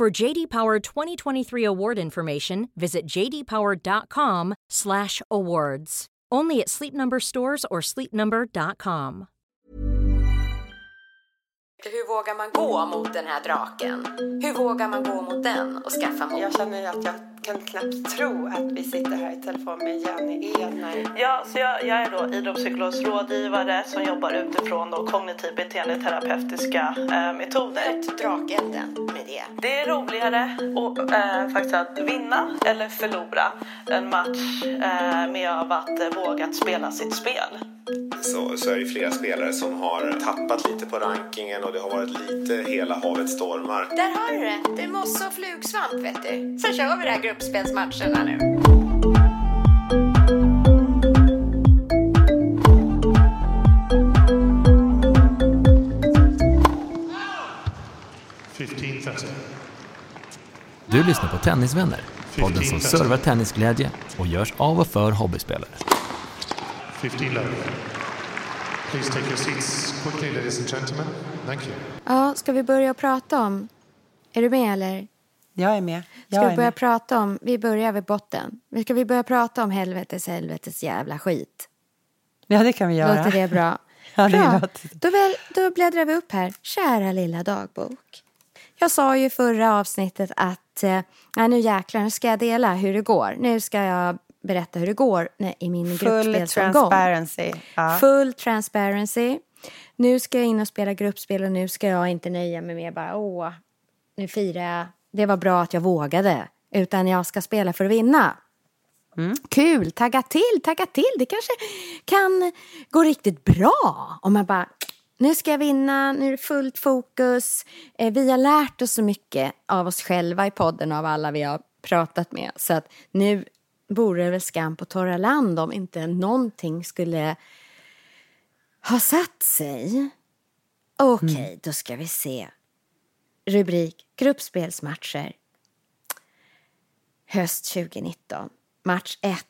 For JD Power 2023 award information, visit jdpower.com/awards. Only at Sleep Number stores or sleepnumber.com. Hur vågar man gå mot den här draken? Hur vågar man gå mot den och skaffa mod? Jag känner att jag kan knappt tro att vi sitter här i telefon med Jenny Edner. Ja, så jag, jag är då idrottspsykologisk rådgivare som jobbar utifrån då kognitiv beteendeterapeutiska eh, metoder. Drakelden med det. Det är roligare och, eh, faktiskt att vinna eller förlora en match eh, med av att eh, våga spela sitt spel. så, så är det flera spelare som har tappat lite på rankingen och det har varit lite hela havet stormar. Där har du det. Det är mosse och flugsvamp vet du. Sen kör vi det här gruppspelsmatcherna nu. Du lyssnar på Tennisvänner, podden som servar tennisglädje och görs av och för hobbyspelare. 15 love. Please take your seats quickly, ladies and gentlemen. Thank you. Ja, ska vi börja prata om... Är du med eller? Jag är med. Ska Jag vi är börja med. prata om... Vi börjar vid botten. Ska vi börja prata om helvetes helvetes jävla skit? Ja, det kan vi göra. Låter det bra? Ja, det bra. låter- Då, väl, då bläddrar vi upp här. Kära lilla dagbok. Jag sa ju i förra avsnittet att eh, nu jäklar, nu ska jag dela hur det går. Nu ska jag berätta hur det går nej, i min Full gruppspelsomgång. transparency. Ja. Full transparency. Nu ska jag in och spela gruppspel och nu ska jag inte nöja mig med bara åh, nu firar jag. Det var bra att jag vågade. Utan jag ska spela för att vinna. Kul, tagga till, tagga till. Det kanske kan gå riktigt bra om man bara nu ska jag vinna, nu är det fullt fokus. Eh, Vi har lärt oss så mycket av oss själva i podden och av alla vi har pratat med. Så att nu vore det väl skam på torra land om inte någonting skulle ha satt sig. Okej, då ska vi se. Rubrik Gruppspelsmatcher. Höst 2019. Match 1.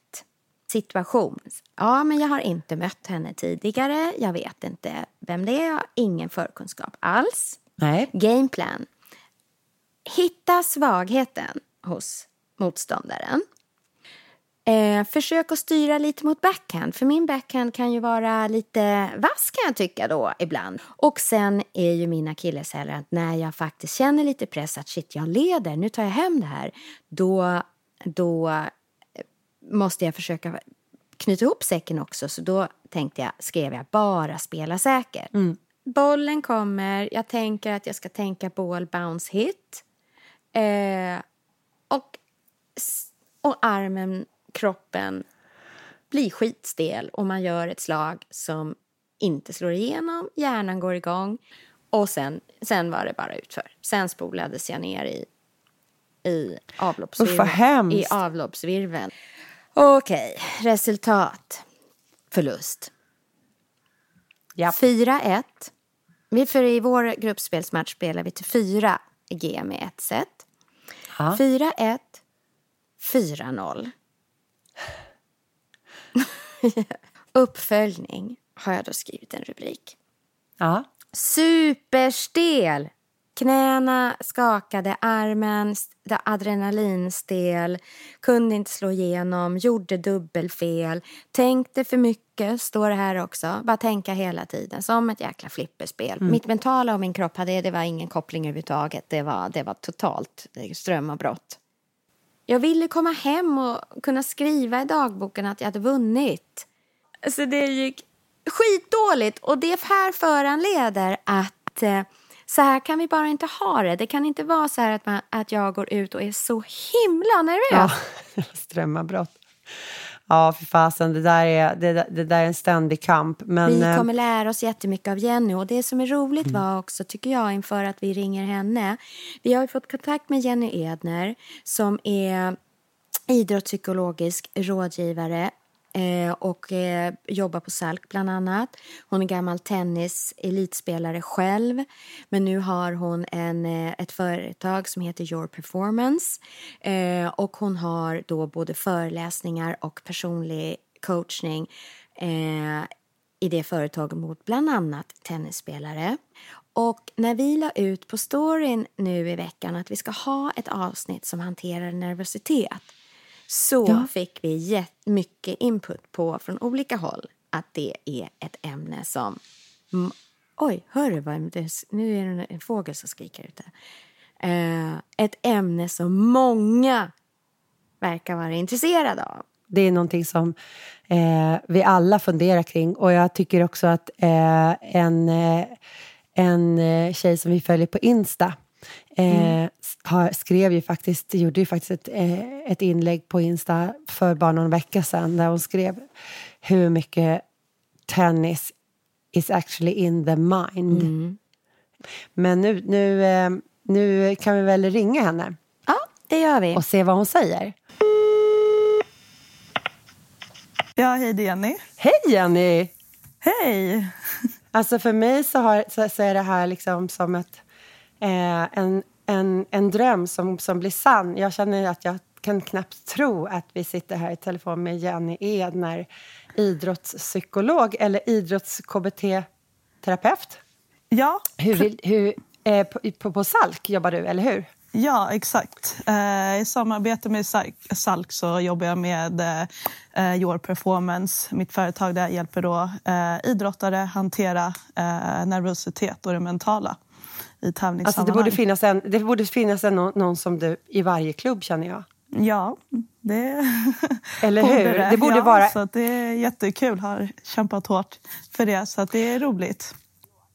Situation. Ja, men jag har inte mött henne tidigare. Jag vet inte vem det är. Jag har ingen förkunskap alls. Nej. Gameplan. Hitta svagheten hos motståndaren. Eh, försök att styra lite mot backhand, för min backhand kan ju vara lite vass kan jag tycka då ibland. Och sen är ju min akilleshäl att när jag faktiskt känner lite press att shit, jag leder, nu tar jag hem det här, då, då eh, måste jag försöka knyta ihop säcken också. Så då tänkte jag, skrev jag bara spela säkert. Bollen kommer, jag tänker att jag ska tänka ball, bounce, hit. Eh, och, och armen, kroppen blir skitstel och man gör ett slag som inte slår igenom, hjärnan går igång och sen, sen var det bara utför. Sen spolades jag ner i, i, avloppsvirveln, i avloppsvirveln. Okej, resultat. Förlust. Ja. 4-1. Vi- För i vår gruppspelsmatch spelar vi till 4 G med ett set. Ja. 4-1, 4-0. Uppföljning har jag då skrivit en rubrik. Ja. Superstel! Knäna skakade, armen st- adrenalinstel, kunde inte slå igenom, gjorde dubbelfel, tänkte för mycket, står det här också. Bara tänka hela tiden, som ett jäkla flipperspel. Mitt mentala och min kropp hade, det var ingen koppling överhuvudtaget. Det var, det var totalt strömavbrott. Jag ville komma hem och kunna skriva i dagboken att jag hade vunnit. Så det gick skitdåligt och det här föranleder att eh, så här kan vi bara inte ha det. Det kan inte vara så här att, man, att jag går ut och är så himla nervös. ja. Strömavbrott. Ja, för fasen, det där är, det, det där är en ständig kamp. Men, vi eh, kommer lära oss jättemycket av Jenny och det som är roligt var också, tycker jag, inför att vi ringer henne. Vi har ju fått kontakt med Jenny Edner som är idrottspsykologisk rådgivare eh, och eh, jobbar på Salk bland annat. Hon är gammal tennis elitspelare själv men nu har hon en, eh, ett företag som heter Your Performance eh, och hon har då både föreläsningar och personlig coachning eh, i det företaget mot bland annat tennisspelare. Och när vi la ut på storyn nu i veckan att vi ska ha ett avsnitt som hanterar nervositet så Ja. fick vi jättemycket input på från olika håll att det är ett ämne som... Oj, hör du vad nu är det en fågel som skriker ute. Eh, ett ämne som många verkar vara intresserade av. det är någonting som eh, vi alla funderar kring. Och jag tycker också att eh, en, eh, en eh, tjej som vi följer på Insta eh, s- har, skrev ju faktiskt, gjorde ju faktiskt ett, eh, ett inlägg på Insta för bara någon vecka sedan där hon skrev hur mycket tennis is actually in the mind. Men nu, nu, eh, nu kan vi väl ringa henne Ja, det gör vi. och se vad hon säger. Ja, hej det är Jenny. Hej Jenny! Hej! Alltså för mig så, har, så, så är det här liksom som ett, eh, en, en, en dröm som, som blir sann. Jag känner att jag kan knappt tro att vi sitter här i telefon med Jenny Edner, idrottspsykolog eller idrotts-KBT-terapeut. Ja, Hur, hur, eh, på, på, på Salk jobbar du, eller hur? Ja, exakt. Eh, I samarbete med Salk, Salk så jobbar jag med eh, Your Performance, mitt företag där jag hjälper då, eh, idrottare hantera eh, nervositet och det mentala i Alltså tävlingssammanhang. det borde finnas, en, det borde finnas en, någon, som du i varje klubb, känner jag. Ja, det Eller borde hur? Det borde ja, vara- Så att det är jättekul. Har kämpat hårt för det, så att det är roligt.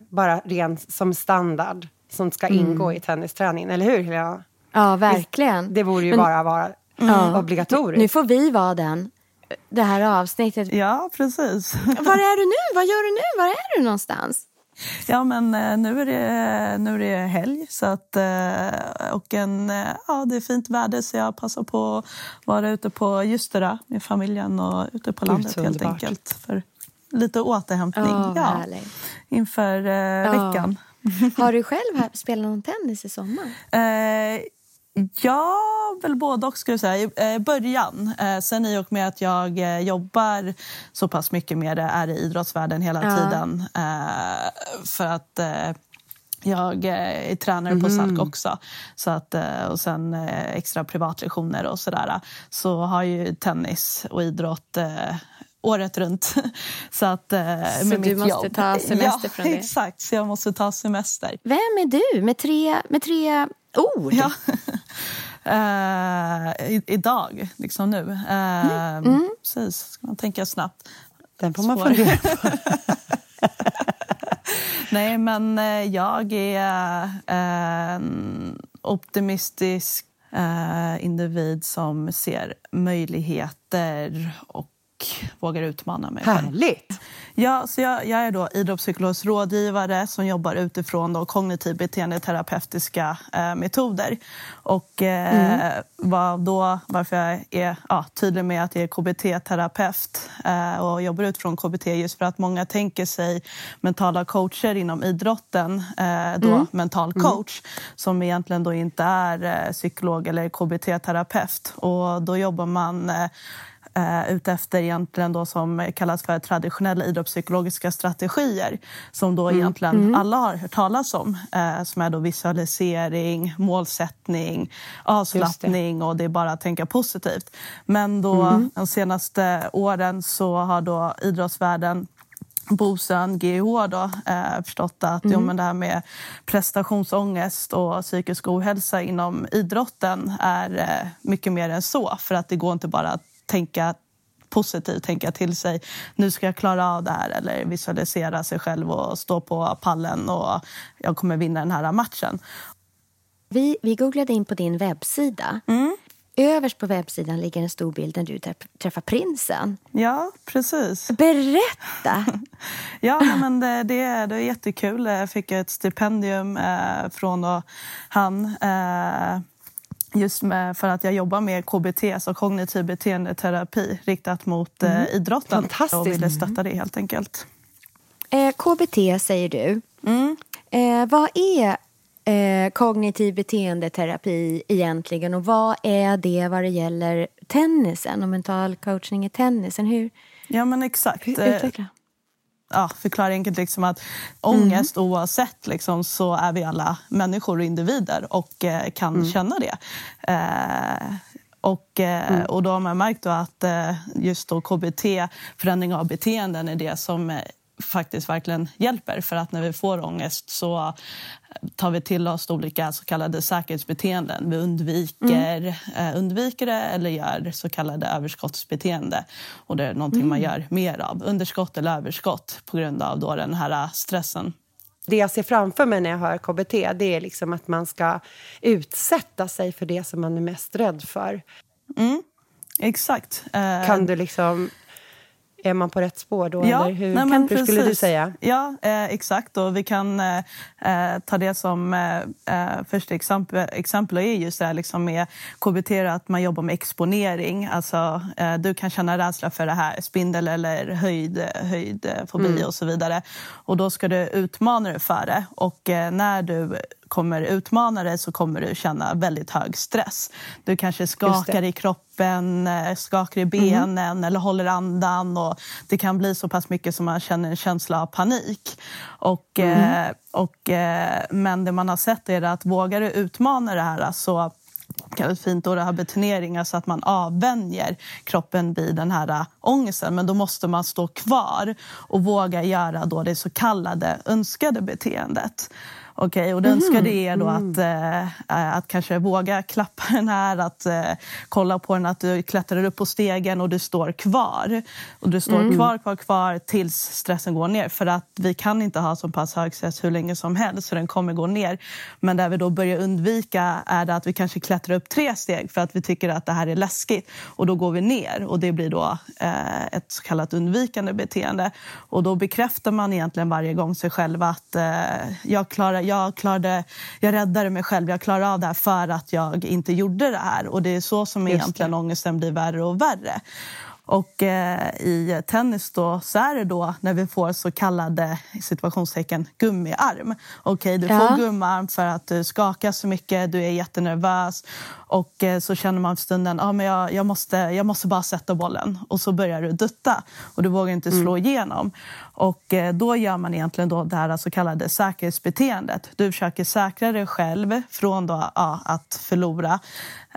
Bara ren som standard som ska ingå i tennisträningen, eller hur Helena? Ja, verkligen. Det borde ju Men- bara vara Ja. obligatoriskt. Nu får vi vara den. Det här avsnittet. Ja, precis. Var är du nu? Vad gör du nu? Var är du någonstans? Ja, men eh, nu är det, nu är det helg så att, eh, och en, eh, ja, det är fint väder så jag passar på att vara ute på Ljusdera med familjen och ute på Gud, landet så helt enkelt för lite återhämtning vad ja, härligt. inför eh, veckan. Har du själv spelat någon tennis i sommar? Eh, ja, väl både och skulle jag säga. I eh, början. Eh, sen i och med att jag eh, jobbar så pass mycket med det, är i idrottsvärlden hela Ja. tiden. För att jag är tränare på SALK också. Så att, och sen extra privatlektioner och sådär. Så har ju tennis och idrott året runt. Så, att, Så med du mitt måste jobb. ta semester ja, från det? Exakt, så jag måste ta semester. Vem är du med tre, med tre ord? Ja. Eh, i, idag, liksom nu. Uh, Mm. Precis, ska man tänka snabbt. Den får man Svår. fundera på. Nej, men eh, jag är en optimistisk individ som ser möjligheter och vågar utmana mig själv. Härligt! Ja, så jag, jag är då idrottspsykologisk rådgivare som jobbar utifrån då kognitiv beteendeterapeutiska eh, metoder. Och eh, vad då, varför jag är ja, tydlig med att jag är KBT-terapeut eh, och jobbar utifrån KBT just för att många tänker sig mentala coacher inom idrotten, eh, då mental coach, som egentligen då inte är eh, psykolog eller KBT-terapeut. Och då jobbar man eh, ute efter egentligen då som kallas för traditionella idrottspsykologiska strategier som då egentligen alla har hört talas om. Eh, som är då visualisering, målsättning, avslappning och det är bara att tänka positivt. Men då de senaste åren så har då idrottsvärlden Bosön, GH, då, eh, förstått att jo, men det här med prestationsångest och psykisk ohälsa inom idrotten är eh, mycket mer än så. För att det går inte bara att tänka positivt, tänka till sig nu ska jag klara av det här eller visualisera sig själv och stå på pallen och jag kommer vinna den här matchen. Vi, vi googlade in på din webbsida. överst på webbsidan ligger en stor bild när du träffar prinsen. Ja, precis. Berätta! ja, men det, det, det är jättekul. Jag fick ett stipendium eh, från han eh, just med, för att jag jobbar med KBT, alltså kognitiv beteendeterapi riktat mot eh, mm. idrotten. Fantastiskt. Och ville stötta det helt enkelt. Eh, KBT säger du. Mm. Eh, vad är eh, kognitiv beteendeterapi egentligen och vad är det vad det gäller tennisen och mental coachning i tennisen? Hur, ja men exakt. Hur, utveckla ja, förklara enkelt liksom att ångest mm. oavsett liksom, så är vi alla människor och individer och eh, kan mm. känna det. Eh, och, eh, mm. och då har man märkt att eh, just då KBT, förändring av beteenden, är det som eh, faktiskt verkligen hjälper. För att när vi får ångest så tar vi till oss olika så kallade säkerhetsbeteenden. Vi undviker, mm. eh, undviker det eller gör så kallade överskottsbeteende. Och det är någonting mm. man gör mer av. Underskott eller överskott på grund av då den här stressen. Det jag ser framför mig när jag hör KBT det är liksom att man ska utsätta sig för det som man är mest rädd för. Mm. Exakt. Eh, kan du liksom är man på rätt spår då? Ja, eller hur, nej, hur skulle du säga? Ja, eh, exakt. Och vi kan eh, eh ta det som eh, eh, första exempel, exempel är just det här liksom med KBT, att man jobbar med exponering. Alltså, eh, du kan känna rädsla för det här, spindel eller höjd, höjdfobi mm. och så vidare. Och då ska du utmana dig för det. Och när du kommer utmana dig så kommer du känna väldigt hög stress. Du kanske skakar i kroppen, eh, skakar i benen mm. eller håller andan. Och det kan bli så pass mycket som man känner en känsla av panik. Och, mm. eh, och, eh, men det man har sett är att vågar du utmana det här så kallas fint då rehabilitering, alltså att man avvänjer kroppen vid den här äh, ångesten. Men då måste man stå kvar och våga göra då det så kallade önskade beteendet. Okay, och det mm. önskade är då att, äh, att kanske våga klappa den här, att äh, kolla på den, att du klättrar upp på stegen och du står kvar. Och du står mm. kvar, kvar, kvar tills stressen går ner. För att vi kan inte ha så pass hög stress hur länge som helst, så den kommer gå ner. Men där vi då börjar undvika är det att vi kanske klättrar upp tre steg för att vi tycker att det här är läskigt. Och då går vi ner och det blir då äh, ett så kallat undvikande beteende. Och då bekräftar man egentligen varje gång sig själv att jag klarar jag, klarade, jag räddade mig själv, jag klarade av det här för att jag inte gjorde det här. Och det är så som Just egentligen det. ångesten blir värre och värre. Och eh, i tennis då, så är det då när vi får så kallade situationstecken gummiarm. Okej, okay, du får ja. gummiarm för att du skakar så mycket, du är jättenervös och eh, så känner man för stunden ah, men jag, jag, måste, jag måste bara sätta bollen och så börjar du dutta och du vågar inte slå mm. igenom. Och eh, då gör man egentligen då det här så kallade säkerhetsbeteendet. Du försöker säkra dig själv från då, ja, att förlora.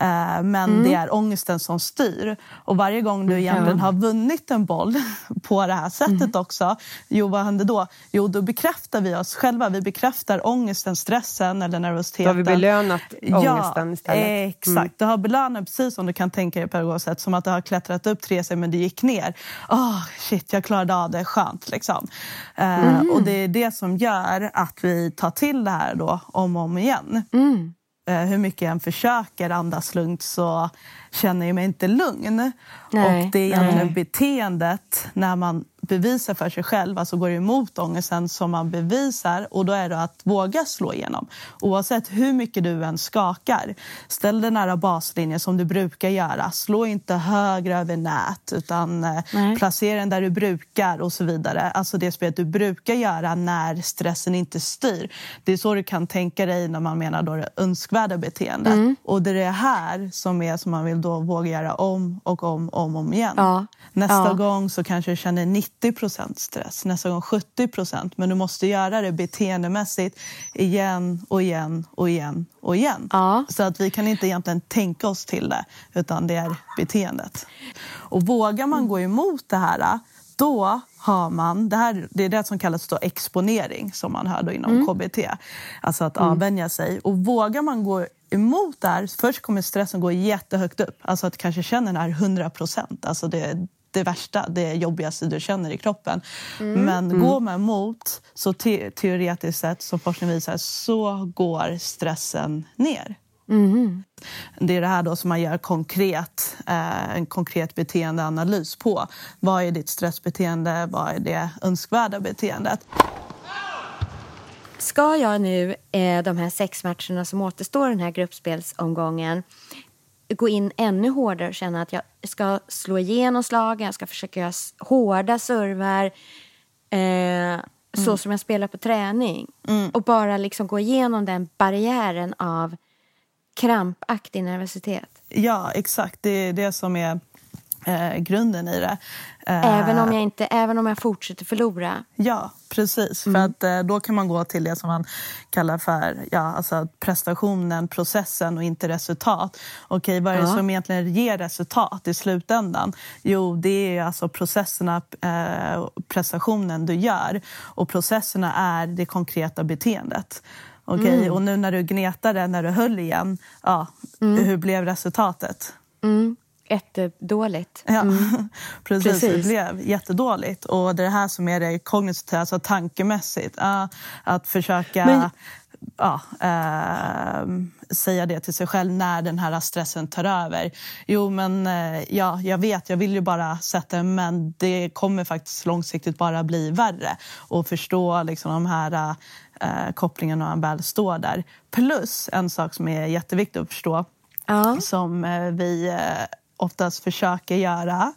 Eh, men mm. det är ångesten som styr. Och varje gång du egentligen har vunnit en boll på det här sättet mm. också, jo vad händer då? Jo, då bekräftar vi oss själva. Vi bekräftar ångesten, stressen eller nervositeten. Då har vi belönat ångesten ja, istället. Mm. Exakt. Du har belönat precis som du kan tänka dig på sätt. Som att du har klättrat upp tre steg men du gick ner. Oh, shit, jag klarade av det. Skönt. Liksom. Liksom. Mm. och det är det som gör att vi tar till det här då om och om igen. Mm. Eh, hur mycket jag än försöker andas lugnt så känner jag mig inte lugn. Nej, och det är egentligen beteendet när man bevisar för sig själv, alltså går emot ångesten som man bevisar och då är det att våga slå igenom. Oavsett hur mycket du än skakar, ställ dig nära baslinjen som du brukar göra. Slå inte högre över nät utan eh, Nej. placera den där du brukar och så vidare. Alltså det spelet du brukar göra när stressen inte styr. Det är så du kan tänka dig när man menar då det önskvärda beteendet. Mm. Och det är det här som är som man vill då våga göra om och om och om, om igen. Ja. Nästa ja. gång så kanske du känner 90% stress, nästa gång 70% Men du måste göra det beteendemässigt igen och igen och igen och igen. Ja. Så att vi kan inte egentligen tänka oss till det, utan det är beteendet. Och vågar man gå emot det här, då har man, det, här, det är det som kallas då exponering som man hör då inom mm. KBT. Alltså att mm. avvänja sig. Och vågar man gå emot det här, först kommer stressen gå jättehögt upp. Alltså att kanske känner den här 100 procent. Alltså det, det värsta, det jobbigaste du känner i kroppen. Mm. Men mm. går man emot, så te teoretiskt sett, som forskning visar, så går stressen ner. Mm. Det är det här då som man gör konkret, eh, en konkret beteendeanalys på. Vad är ditt stressbeteende? Vad är det önskvärda beteendet? Ska jag nu, eh, de här sex matcherna som återstår den här gruppspelsomgången, gå in ännu hårdare och känna att jag ska slå igenom slagen, jag ska försöka göra hårda servar, eh, så Mm. som jag spelar på träning. Och bara liksom gå igenom den barriären av krampaktig nervositet. Ja, exakt. Det är det som är eh, grunden i det. Eh, Även om jag, inte, även om jag fortsätter förlora. Ja, precis. För att eh, då kan man gå till det som man kallar för ja, alltså prestationen, processen och inte resultat. Okej, vad är det Ja. som egentligen ger resultat i slutändan? Jo, det är alltså processerna, eh, prestationen du gör. Och processerna är det konkreta beteendet. Okej, och nu när du gnetade, när du höll igen, ja, hur blev resultatet? Mm. Jättedåligt. Ja, precis. Precis. Det blev jättedåligt. Och det är det här som är det kognitiva, alltså tankemässigt. Att försöka Men- ja, ehm, säga det till sig själv när den här stressen tar över. Jo, men eh, ja, jag vet, jag vill ju bara sätta men det kommer faktiskt långsiktigt bara bli värre. Och förstå liksom, de här eh, kopplingarna när man väl står där. Plus en sak som är jätteviktig att förstå Ja. som eh, vi eh, oftast försöker göra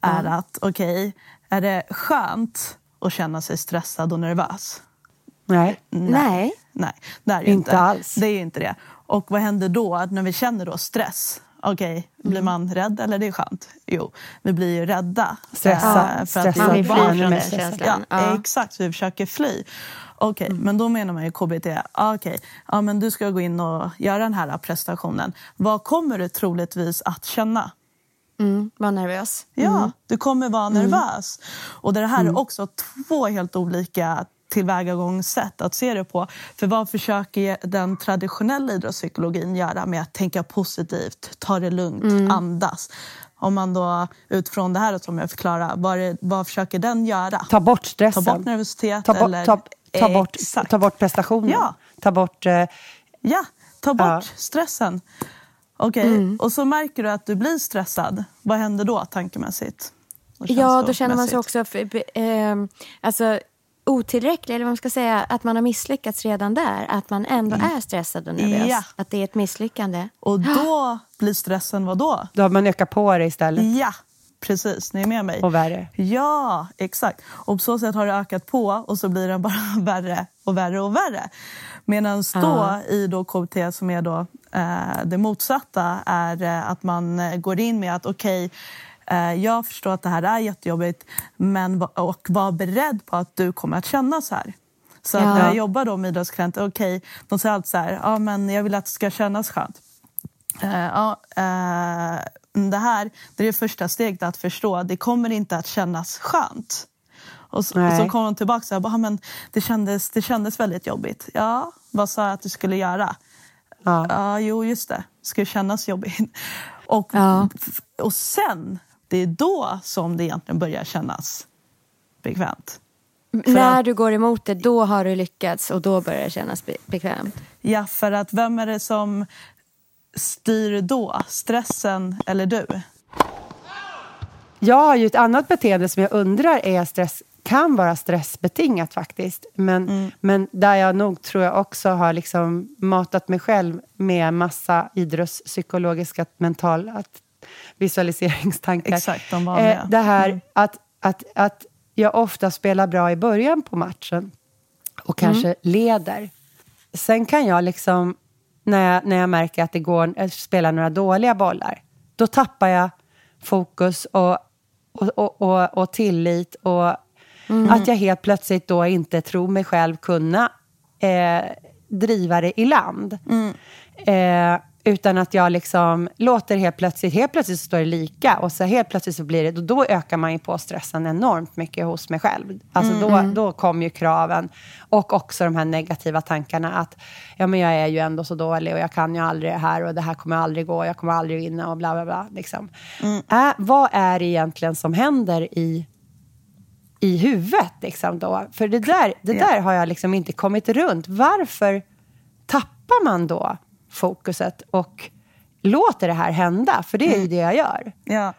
är att okej, är det skönt att känna sig stressad och nervös? Nej. Nej. Nej, det är ju Inte inte. alls. Det är inte det. Och vad händer då när vi känner då stress? Okej, blir man rädd eller det är skönt? Jo, vi blir ju rädda. Stressad. Eh, för att Stressad. vi Man vill fly från den känslan. Ja, Ja. exakt. Vi försöker fly. Okej, Mm. men då menar man ju KBT. Ah, Okej, ja, men du ska gå in och göra den här prestationen. Vad kommer du troligtvis att känna? Mm. Var nervös. Ja, du kommer vara Mm. nervös. Och det här är också två helt olika tillvägagångssätt att se det på. För vad försöker den traditionella idrottspsykologin göra med att tänka positivt, ta det lugnt, Mm. andas? Om man då utifrån det här som jag förklarar, vad, är, vad försöker den göra? Ta bort stressen. Ta bort nervositet? Ta, bort, eller, ta, ta, bort, Exakt. ta bort prestationen. Ja. Ta bort... Eh, Ja, ta bort Ja. stressen. Okej, Mm. och så märker du att du blir stressad. Vad händer då tankemässigt? Ja, då känner man sig också för, eh, alltså, otillräcklig, eller vad man ska säga, att man har misslyckats redan där. Att man ändå är stressad och nervös. Mm. Ja. Att det är ett misslyckande. Och då blir stressen vad då? då har man ökat på det istället. Ja, precis. Ni är med mig? Och värre. Ja, exakt. Och på så sätt har det ökat på och så blir det bara värre och värre och värre. Medan då i då KBT som är då eh, det motsatta är eh, att man eh, går in med att okej, eh, jag förstår att det här är jättejobbigt men och var beredd på att du kommer att känna så här. Så att Ja. när jag jobbar då med idrottsklienter, okej, de säger alltid så här, ja men jag vill att det ska kännas skönt. Eh, ja, eh, det här det är det första steget att förstå. Det kommer inte att kännas skönt. Och så, och så kommer de tillbaka och "Ah, men det, kändes, det kändes väldigt jobbigt. Ja, vad sa jag att du skulle göra? Ja. Ja, jo just det. Det ska kännas jobbigt. Och, Ja. och sen, det är då som det egentligen börjar kännas bekvämt. När du går emot det, då har du lyckats och då börjar det kännas be- bekvämt. Ja, för att vem är det som styr då? Stressen eller du? Jag har ju ett annat beteende som jag undrar är stress, kan vara stressbetingat faktiskt. Men, Mm. men där jag nog tror jag också har liksom matat mig själv med massa idrottspsykologiska mentala visualiseringstankar. Exakt, de vanliga. Eh, det här Mm. att, att, att jag ofta spelar bra i början på matchen och kanske leder. Sen kan jag liksom, när jag, när jag märker att det går, jag spelar några dåliga bollar, då tappar jag fokus och, och, och, och, och tillit och att jag helt plötsligt då inte tror mig själv kunna eh, driva det i land. Eh, utan att jag liksom låter helt plötsligt, helt plötsligt så står det lika och så helt plötsligt så blir det, och då ökar man ju på stressen enormt mycket hos mig själv. Alltså då, då kommer ju kraven och också de här negativa tankarna att ja men jag är ju ändå så dålig och jag kan ju aldrig det här och det här kommer aldrig gå, jag kommer aldrig vinna och bla bla bla. Liksom. Äh, vad är det egentligen som händer i i huvudet. Liksom då. För det där, det där har jag liksom inte kommit runt. Varför tappar man då fokuset och låter det här hända, för det är ju Mm. det jag gör. Ja.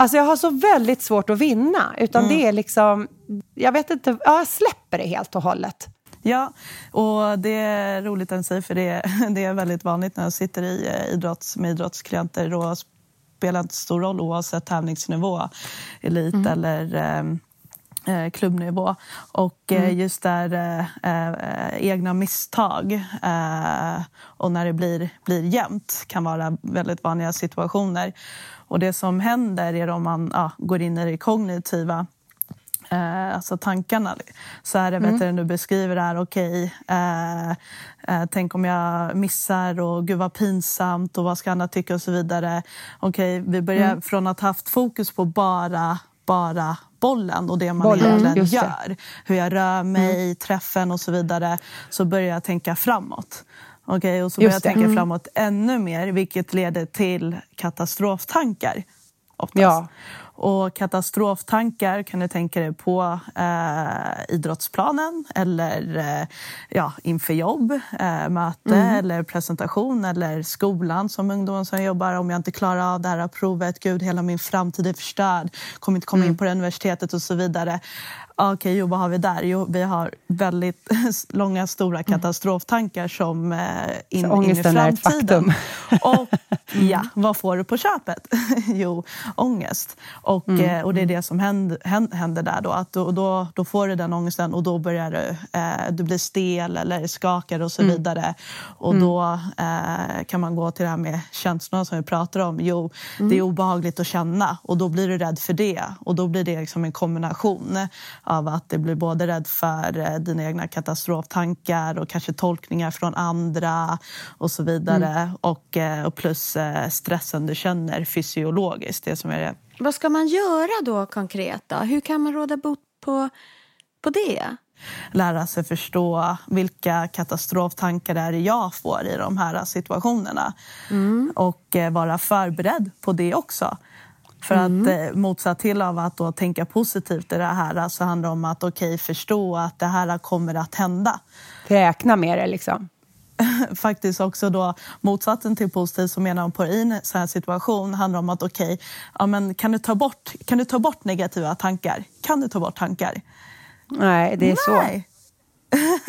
Alltså jag har så väldigt svårt att vinna, utan Mm. det är liksom, jag vet inte, ja, jag släpper det helt och hållet. Ja, och det är roligt att säga för det, det är väldigt vanligt när jag sitter i eh, idrotts, med idrottsklienter och spelar inte stor roll oavsett tävlingsnivå, elit Mm. eller eh, klubbnivå. Och eh, Mm. just där eh, eh, egna misstag eh, och när det blir, blir jämnt kan vara väldigt vanliga situationer. Och det som händer är om man ja, går in i det kognitiva eh, alltså tankarna. Så är det Mm. vet du, du beskriver det här, okej, eh, eh, tänk om jag missar och gud vad pinsamt och vad ska andra tycka och så vidare. Okej, vi börjar Mm. från att ha haft fokus på bara, bara bollen och det man Bollen, egentligen gör. Hur jag rör mig, träffen och så vidare. Så börjar jag tänka framåt. Okej, och så börjar jag tänka Mm. framåt ännu mer vilket leder till katastroftankar. Oftast. Ja. Och katastroftankar kan du tänka dig på eh, idrottsplanen eller eh, ja, inför jobb, eh, möte Mm. eller presentation eller skolan som ungdom som jobbar. Om jag inte klarar av det här provet, gud hela min framtid är förstörd, kommer inte komma Mm. in på det universitetet och så vidare. Okej, jo, vad har vi där? Jo, vi har väldigt långa, stora katastroftankar som eh, in, in i ångesten är ett framtiden. faktum. Och ja, vad får du på köpet? jo, ångest. Och, Mm, eh, och det är det som händer, händer, där då. Att då, då. Då får du den ångesten och då börjar du, eh, du blir stel eller skakar och så Mm. vidare. Och då eh, kan man gå till det här med känslorna som vi pratar om. Jo, Mm. det är obehagligt att känna och då blir du rädd för det. Och då blir det liksom en kombination av att det blir både rädd för eh, dina egna katastroftankar och kanske tolkningar från andra och så vidare. Mm. Och, eh, och plus eh, stressen du känner fysiologiskt. Det som är det. Vad ska man göra då konkret? Då? Hur kan man råda bot på, på det? Lära sig förstå vilka katastroftankar det är jag får i de här situationerna. Och eh, vara förberedd på det också. För att eh, motsatt till av att då tänka positivt i det här så handlar det om att okej, förstå att det här kommer att hända. Räkna med det liksom. faktiskt också då motsatsen till positiv som menar på i en sån här situation handlar om att okej, ja, men kan, du ta bort, kan du ta bort negativa tankar? Kan du ta bort tankar? Nej, det är så.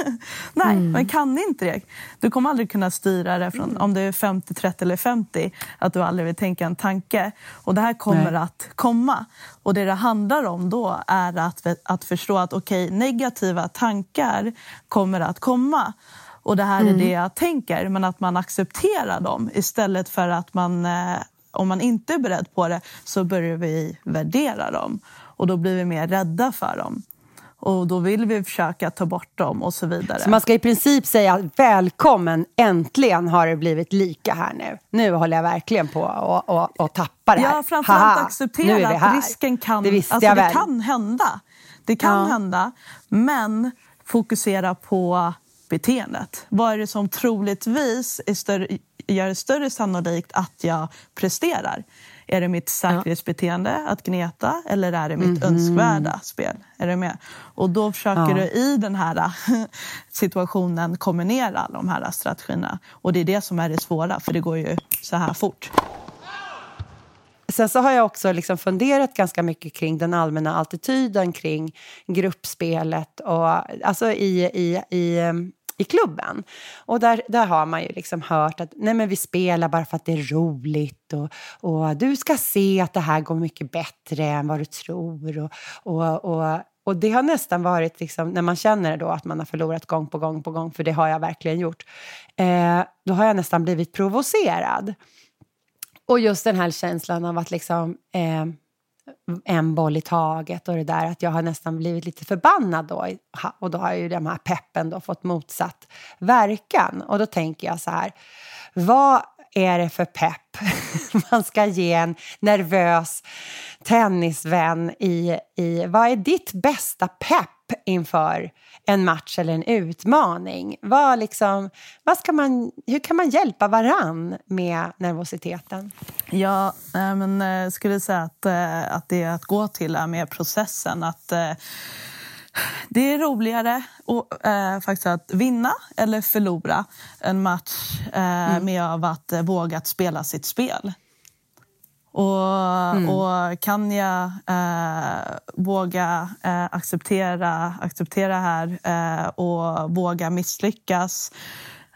Nej. Nej, men kan inte det. Du kommer aldrig kunna styra det från om det är 50, 30 eller 50 att du aldrig vill tänka en tanke. Och det här kommer Nej. att komma. Och det det handlar om då är att, att förstå att okej, negativa tankar kommer att komma. Och det här är det jag tänker, men att man accepterar dem istället för att man, eh, om man inte är beredd på det, så börjar vi värdera dem. Och då blir vi mer rädda för dem. Och då vill vi försöka ta bort dem och så vidare. Så man ska i princip säga välkommen, äntligen har det blivit lika här nu. Nu håller jag verkligen på att och, och tappa det här. Ja, framförallt Haha, acceptera att risken kan, Det alltså, det väl. kan hända. Det kan Ja. hända, men fokusera på beteendet. Vad är det som troligtvis är större, gör det större sannolikt att jag presterar? Är det mitt säkerhetsbeteende att gneta eller är det mitt önskvärda spel? Är du med? Och då försöker. Ja. du i den här situationen kombinera de här strategierna. Och det är det som är det svåra, för det går ju så här fort. Sen så har jag också liksom funderat ganska mycket kring den allmänna attityden kring gruppspelet och, alltså i, i, i, i klubben. Och där, där har man ju liksom hört att nej men vi spelar bara för att det är roligt och, och du ska se att det här går mycket bättre än vad du tror. Och, och, och, och det har nästan varit, liksom, när man känner då att man har förlorat gång på gång på gång, för det har jag verkligen gjort, eh, då har jag nästan blivit provocerad. Och just den här känslan av att liksom eh, en boll i taget och det där att jag har nästan blivit lite förbannad då. Och då har ju den här peppen då fått motsatt verkan. Och då tänker jag så här, vad är det för pepp man ska ge en nervös tennisvän i, i... Vad är ditt bästa pepp inför en match eller en utmaning? Vad liksom, vad ska man, hur kan man hjälpa varann med nervositeten? Ja, men eh, skulle säga att, eh, att det att gå till är med processen. Att, eh, Det är roligare och, eh, faktiskt att vinna eller förlora en match eh, mm. med av att våga spela sitt spel. Och, mm. och kan jag eh, våga eh, acceptera, acceptera här eh, och våga misslyckas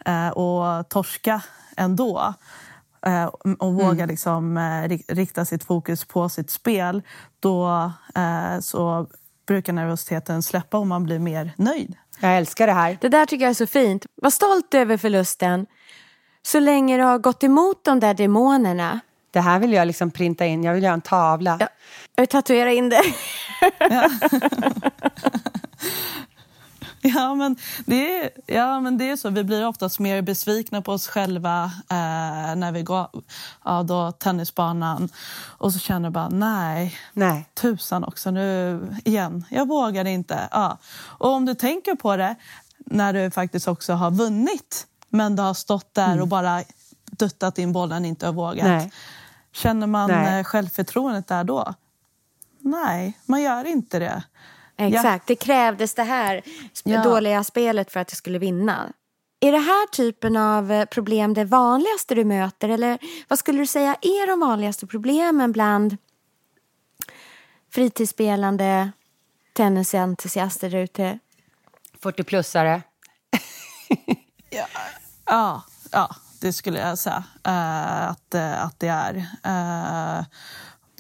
eh, och torska ändå eh, och våga mm. liksom, eh, rikta sitt fokus på sitt spel då så brukar nervositeten släppa och man blir mer nöjd. Jag älskar det här. Det där tycker jag är så fint. Var stolt över förlusten. Så länge du har gått emot de där demonerna det här vill jag liksom printa in, jag vill göra en tavla. Ja. Jag vill tatuera in det. Ja. Ja men, det är, ja, men det är så. Vi blir oftast mer besvikna på oss själva eh, när vi går ja, då, tennisbanan och så känner bara nej, nej, tusan också nu igen. Jag vågar inte. Ja. Och om du tänker på det när du faktiskt också har vunnit men du har stått där mm. och bara duttat in bollen, inte har vågat. Nej. Känner man Nej. Eh, självförtroendet där då? Nej, man gör inte det. Exakt, ja. det krävdes det här ja. dåliga spelet för att jag skulle vinna. Är det här typen av eh, problem det vanligaste du möter? Eller vad skulle du säga är de vanligaste problemen bland fritidsspelande tennisentusiaster där ute? 40-plussare. ja, ja, ja, det skulle jag säga uh, att, uh, att det är. Uh,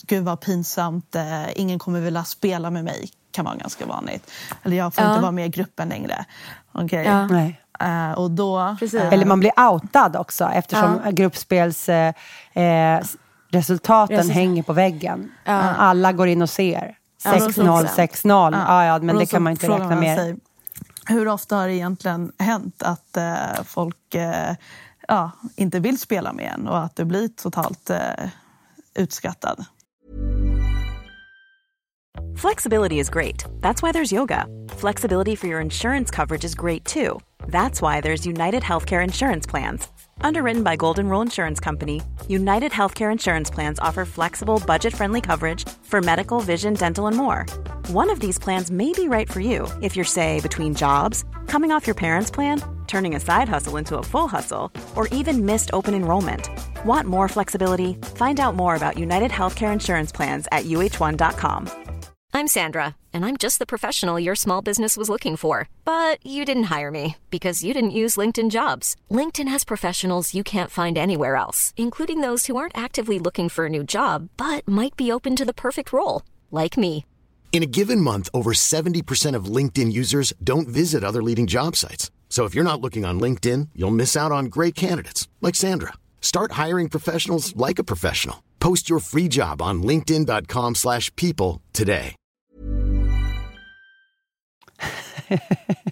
Gud vad pinsamt, uh, ingen kommer vilja spela med mig kan vara ganska vanligt. Eller jag får ja. inte vara med i gruppen längre. Okay. Ja. Nej. Uh, och då, uh, Eller man blir outad också eftersom ja. gruppspelsresultaten uh, hänger på väggen. Alla går in och ser. 6-0, 6-0. Ja. Ja, men det kan man inte räkna med. hur ofta har det egentligen hänt att folk ja, inte vill spela med en och att du blir totalt eh, utskrattad. Flexibility is great. That's why there's yoga. Flexibility for your insurance coverage is great too. That's why there's United Healthcare Insurance Plans. Underwritten by Golden Rule Insurance Company, United Healthcare Insurance Plans offer flexible, budget friendly coverage for medical, vision, dental, and more. One of these plans may be right for you if you're, say, between jobs, coming off your parents' plan, turning a side hustle into a full hustle, or even missed open enrollment. Want more flexibility? Find out more about United Healthcare Insurance Plans at uh1.com. I'm Sandra, and I'm just the professional your small business was looking for. But you didn't hire me because you didn't use LinkedIn jobs. LinkedIn has professionals you can't find anywhere else, including those who aren't actively looking for a new job but might be open to the perfect role, like me. In a given month, over 70% of LinkedIn users don't visit other leading job sites. So if you're not looking on LinkedIn, you'll miss out on great candidates like Sandra. Start hiring professionals like a professional. Post your free job on linkedin.com/people today.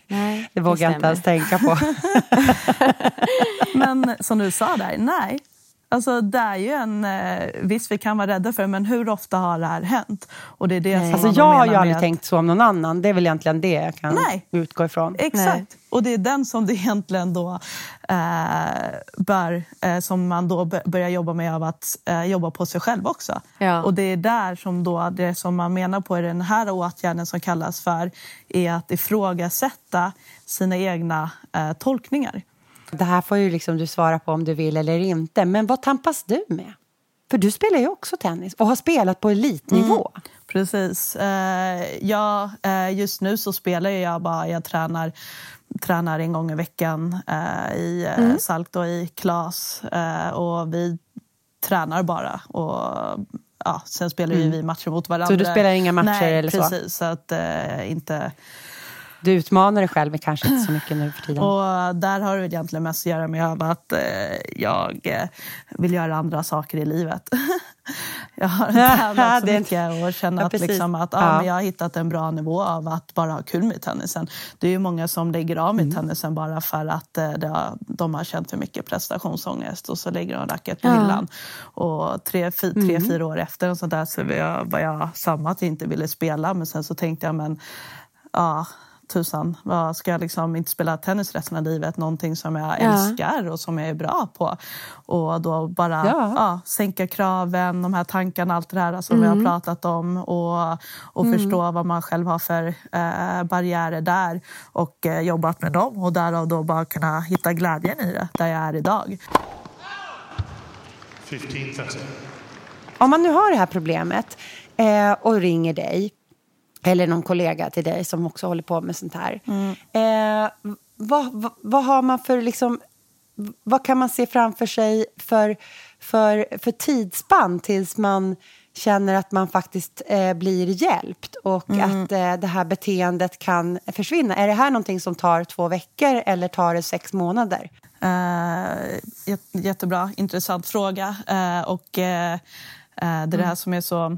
nej, det vågar jag inte ens tänka på. Men som du sa där, nej. Alltså, det är ju en... Eh, visst, vi kan vara rädda för det, men hur ofta har det här hänt? Och det är det som alltså, jag har ju aldrig att... tänkt så om någon annan. Det är väl egentligen det jag kan Nej. utgå ifrån. Exakt. Nej. Och det är den som det egentligen då eh, bör, eh, som man då börjar jobba med av att eh, jobba på sig själv också. Ja. Och det är där som då det som man menar på i den här åtgärden som kallas för är att ifrågasätta sina egna eh, tolkningar. Det här får ju liksom du svara på om du vill eller inte. Men vad tampas du med? För du spelar ju också tennis och har spelat på elitnivå. Mm, precis. Uh, ja, uh, just nu så spelar jag bara, jag tränar, tränar en gång i veckan uh, i mm. Salk och i Klas. och vi tränar bara. Och, ja, sen spelar mm. vi matcher mot varandra. Så du spelar inga matcher Nej, eller så? precis. Så att inte du utmanar dig själv kanske inte så mycket nu för tiden. Och där har det egentligen mest att göra med att eh, jag eh, vill göra andra saker i livet. jag har tävlat så mycket och känner ja, att, liksom att ja. men jag har hittat en bra nivå av att bara ha kul med tennisen. Det är ju många som lägger av med mm. tennisen bara för att eh, har, de har känt för mycket prestationsångest och så lägger de racket på ja. hyllan. Och tre, tre mm. fyra år efter och sånt där så var jag, var jag samma att jag inte ville spela men sen så tänkte jag men ja, tusan, vad ska jag liksom inte spela tennis resten av livet? Någonting som jag älskar och som jag är bra på. Och då bara ja. Ja, sänka kraven, de här tankarna, allt det här som mm. vi har mm. pratat om och, och mm. förstå vad man själv har för eh, barriärer där och eh, jobbat med dem och därav då bara kunna hitta glädjen i det där jag är idag. 15, Om man nu har det här problemet eh, och ringer dig eller någon kollega till dig som också håller på med sånt här. Mm. Eh, vad, vad, vad, har man för liksom, vad kan man se framför sig för, för, för tidsspann tills man känner att man faktiskt eh, blir hjälpt och mm. att eh, det här beteendet kan försvinna? Är det här någonting som tar två veckor eller tar det sex månader? Uh, jättebra, intressant fråga. Uh, och uh, det är det här mm. som är så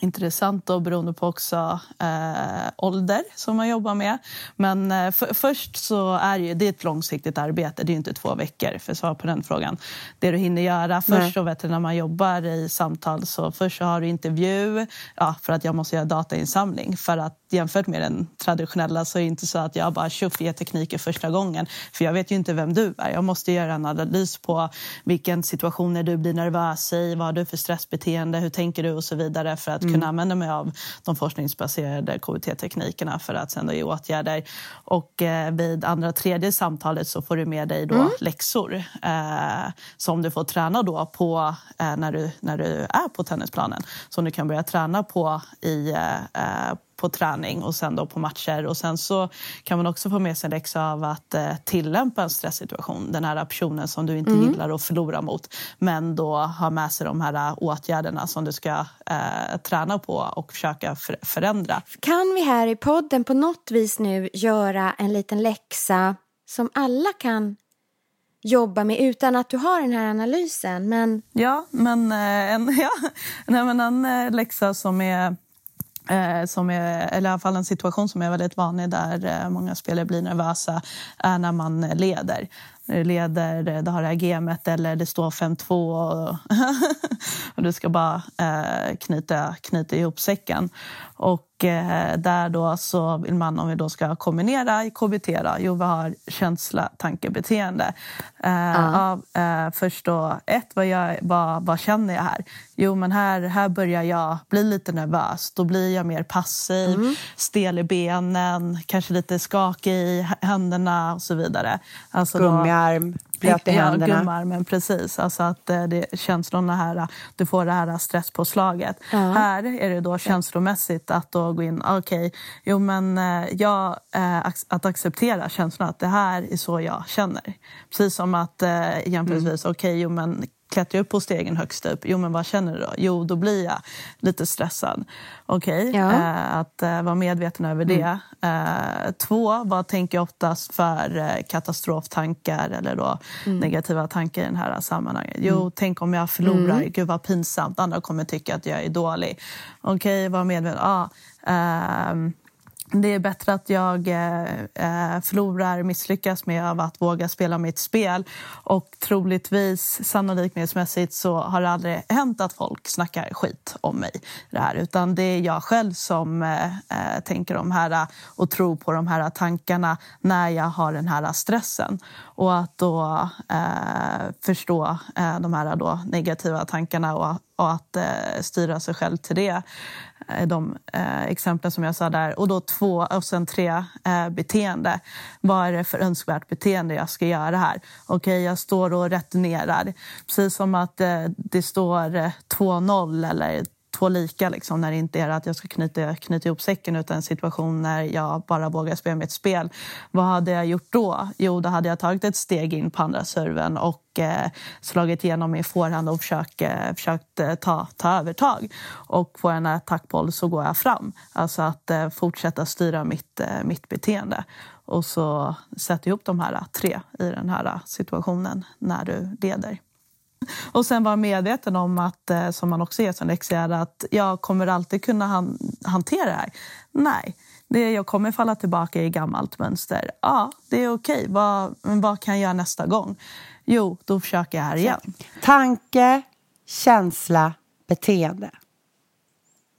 intressant då, beroende på också eh, ålder som man jobbar med. Men eh, för, först så är det, det är ett långsiktigt arbete, det är inte två veckor för att svara på den frågan. Det du hinner göra först så vet du, när man jobbar i samtal så först så har du intervju ja, för att jag måste göra datainsamling för att jämfört med den traditionella så är det inte så att jag bara tjoff ger tekniker första gången. För jag vet ju inte vem du är. Jag måste göra en analys på vilken situationer du blir nervös i, vad har du för stressbeteende, hur tänker du och så vidare för att mm. kunna använda mig av de forskningsbaserade KBT-teknikerna för att sen då ge åtgärder. Och eh, vid andra tredje samtalet så får du med dig då mm. läxor eh, som du får träna då på eh, när, du, när du är på tennisplanen. Som du kan börja träna på i eh, på träning och sen då på matcher. Och sen så kan man också få med sig en läxa av att eh, tillämpa en stresssituation. Den här personen som du inte mm. gillar att förlora mot. Men då ha med sig de här eh, åtgärderna som du ska eh, träna på och försöka för förändra. Kan vi här i podden på något vis nu göra en liten läxa som alla kan jobba med utan att du har den här analysen? Men... Ja, men eh, en, ja, nej, men en eh, läxa som är Eh, som är, eller i alla fall en situation som är väldigt vanlig där eh, många spelare blir nervösa är när man leder. När du leder, du har det här gamet eller det står 5-2 och, och du ska bara eh, knyta, knyta ihop säcken. Och där då så vill man, om vi då ska kombinera i KBT, då, jo vi har känsla, tanke, beteende. Eh, uh. ja, först då, ett, vad, jag, vad, vad känner jag här? Jo, men här, här börjar jag bli lite nervös. Då blir jag mer passiv, mm. stel i benen, kanske lite skakig i händerna och så vidare. Alltså Gummiarm, blöt i händerna. Ja, gummiarmen, precis. Alltså att eh, det känslorna här, du får det här stresspåslaget. Ja. Här är det då känslomässigt att då gå in, okej, okay, jo men eh, jag, eh, att acceptera känslan att det här är så jag känner. Precis som att jämförelsevis, mm. okej, okay, jo men klättrar upp på stegen högst upp, jo men vad känner du då? Jo, då blir jag lite stressad. Okej, okay. ja. eh, att eh, vara medveten över mm. det. Eh, två, vad tänker jag oftast för eh, katastroftankar eller då mm. negativa tankar i den här sammanhanget? Jo, mm. tänk om jag förlorar, mm. gud vad pinsamt, andra kommer tycka att jag är dålig. Okej, okay, var medveten. Ah, det är bättre att jag eh, eh förlorar, misslyckas med att våga spela mitt spel. Och troligtvis, sannolikhetsmässigt, så har det aldrig hänt att folk snackar skit om mig. Det här, utan det är jag själv som eh, eh tänker de här och tror på de här tankarna när jag har den här stressen. Och att då eh, förstå eh, de här då negativa tankarna och, och att eh, styra sig själv till det. Eh, de eh, exemplen som jag sa där. Och då två och sen tre eh, beteende. Vad är det för önskvärt beteende jag ska göra här? Okej, okay, jag står och returnerar. Precis som att eh, det står eh, 2-0 eller två lika liksom, när det inte är att jag ska knyta, knyta ihop säcken utan en situation när jag bara vågar spela mitt spel. Vad hade jag gjort då? Jo, då hade jag tagit ett steg in på andra serven och eh, slagit igenom min forehand och försökt, eh, försökt eh, ta, ta övertag. Och på en attackboll så går jag fram. Alltså att eh, fortsätta styra mitt, eh, mitt beteende. Och så sätta ihop de här tre i den här eh, situationen när du leder. Och sen vara medveten om att, eh, som man också ger som läxa, att jag kommer alltid kunna han hantera det här. Nej, det, jag kommer falla tillbaka i gammalt mönster. Ja, det är okej. Vad, men vad kan jag göra nästa gång? Jo, då försöker jag här igen. Tanke, känsla, beteende.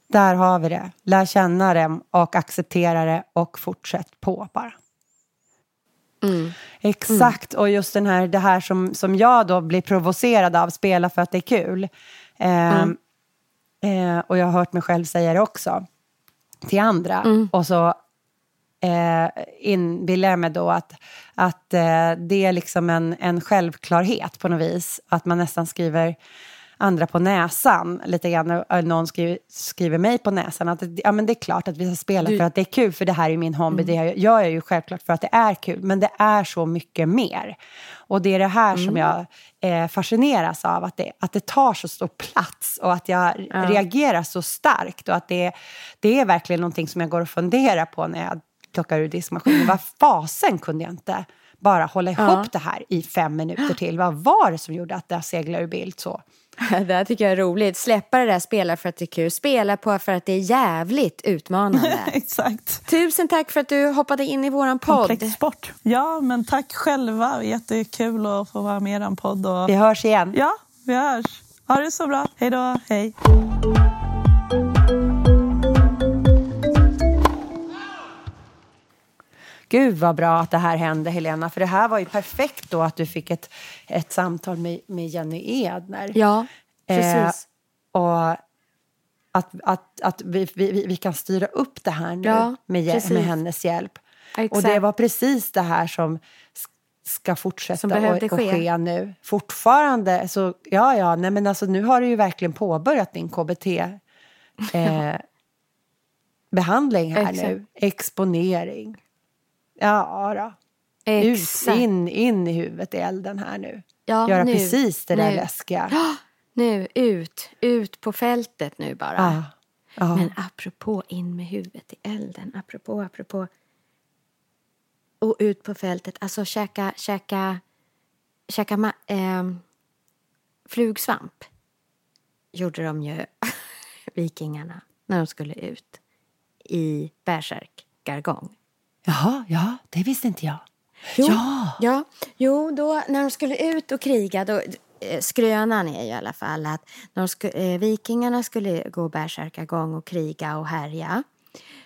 Där har vi det. Lär känna det och acceptera det och fortsätt på bara. Mm. Exakt, och just den här, det här som, som jag då blir provocerad av, spela för att det är kul. Eh, eh, och jag har hört mig själv säga det också till andra. Och så eh, inbillar jag mig då att, att eh, det är liksom en, en självklarhet på något vis. Att man nästan skriver andra på näsan lite grann. Någon skriver, skriver mig på näsan att ja, men det är klart att vi ska spela för att det är kul, för det här är min hobby. Det jag gör jag ju självklart för att det är kul, men det är så mycket mer. Och det är det här som jag eh, fascineras av, att det, att det tar så stor plats och att jag reagerar så starkt och att det, det är verkligen någonting som jag går och funderar på när jag plockar ur diskmaskinen. Vad fasen kunde jag inte bara hålla ihop det här i fem minuter till? Vad var det som gjorde att det seglade ur bild så? Det här tycker jag är roligt. Släppa det där spela för att det är kul. Spela på för att det är jävligt utmanande. Exakt. Tusen tack för att du hoppade in i våran podd. Komplex sport. Ja, men tack själva. Jättekul att få vara med i er podd. Och... Vi hörs igen. Ja, vi hörs. Ha det så bra. Hej då. Hej. Gud vad bra att det här hände Helena, för det här var ju perfekt då att du fick ett, ett samtal med, med Jenny Edner. Ja, precis. Eh, och att, att, att vi, vi, vi kan styra upp det här nu Ja, med, precis. med hennes hjälp. Exakt. Och det var precis det här som ska fortsätta och, och ske. ske nu. Fortfarande, så ja, ja, nej men alltså nu har du ju verkligen påbörjat din KBT. Eh, behandling här Exakt. nu. Exponering. Ja, då. Ut, Exakt. in, in i huvudet i elden här nu. Ja, Göra nu, precis det där nu. läskiga. Nu, ut. Ut på fältet nu bara. Ja. Ja. Men apropå in med huvudet i elden, apropå, apropå. Och ut på fältet, alltså käka, käka, käka ehm, flugsvamp. Gjorde de ju, vikingarna, när de skulle ut i bärsärk-gargong. Jaha, ja, det visste inte jag. Jo, Ja. ja, jo, då när de skulle ut och kriga, då, eh, skrönan är ju i alla fall att när de sku, eh, vikingarna skulle gå bärsärkagång och kriga och härja,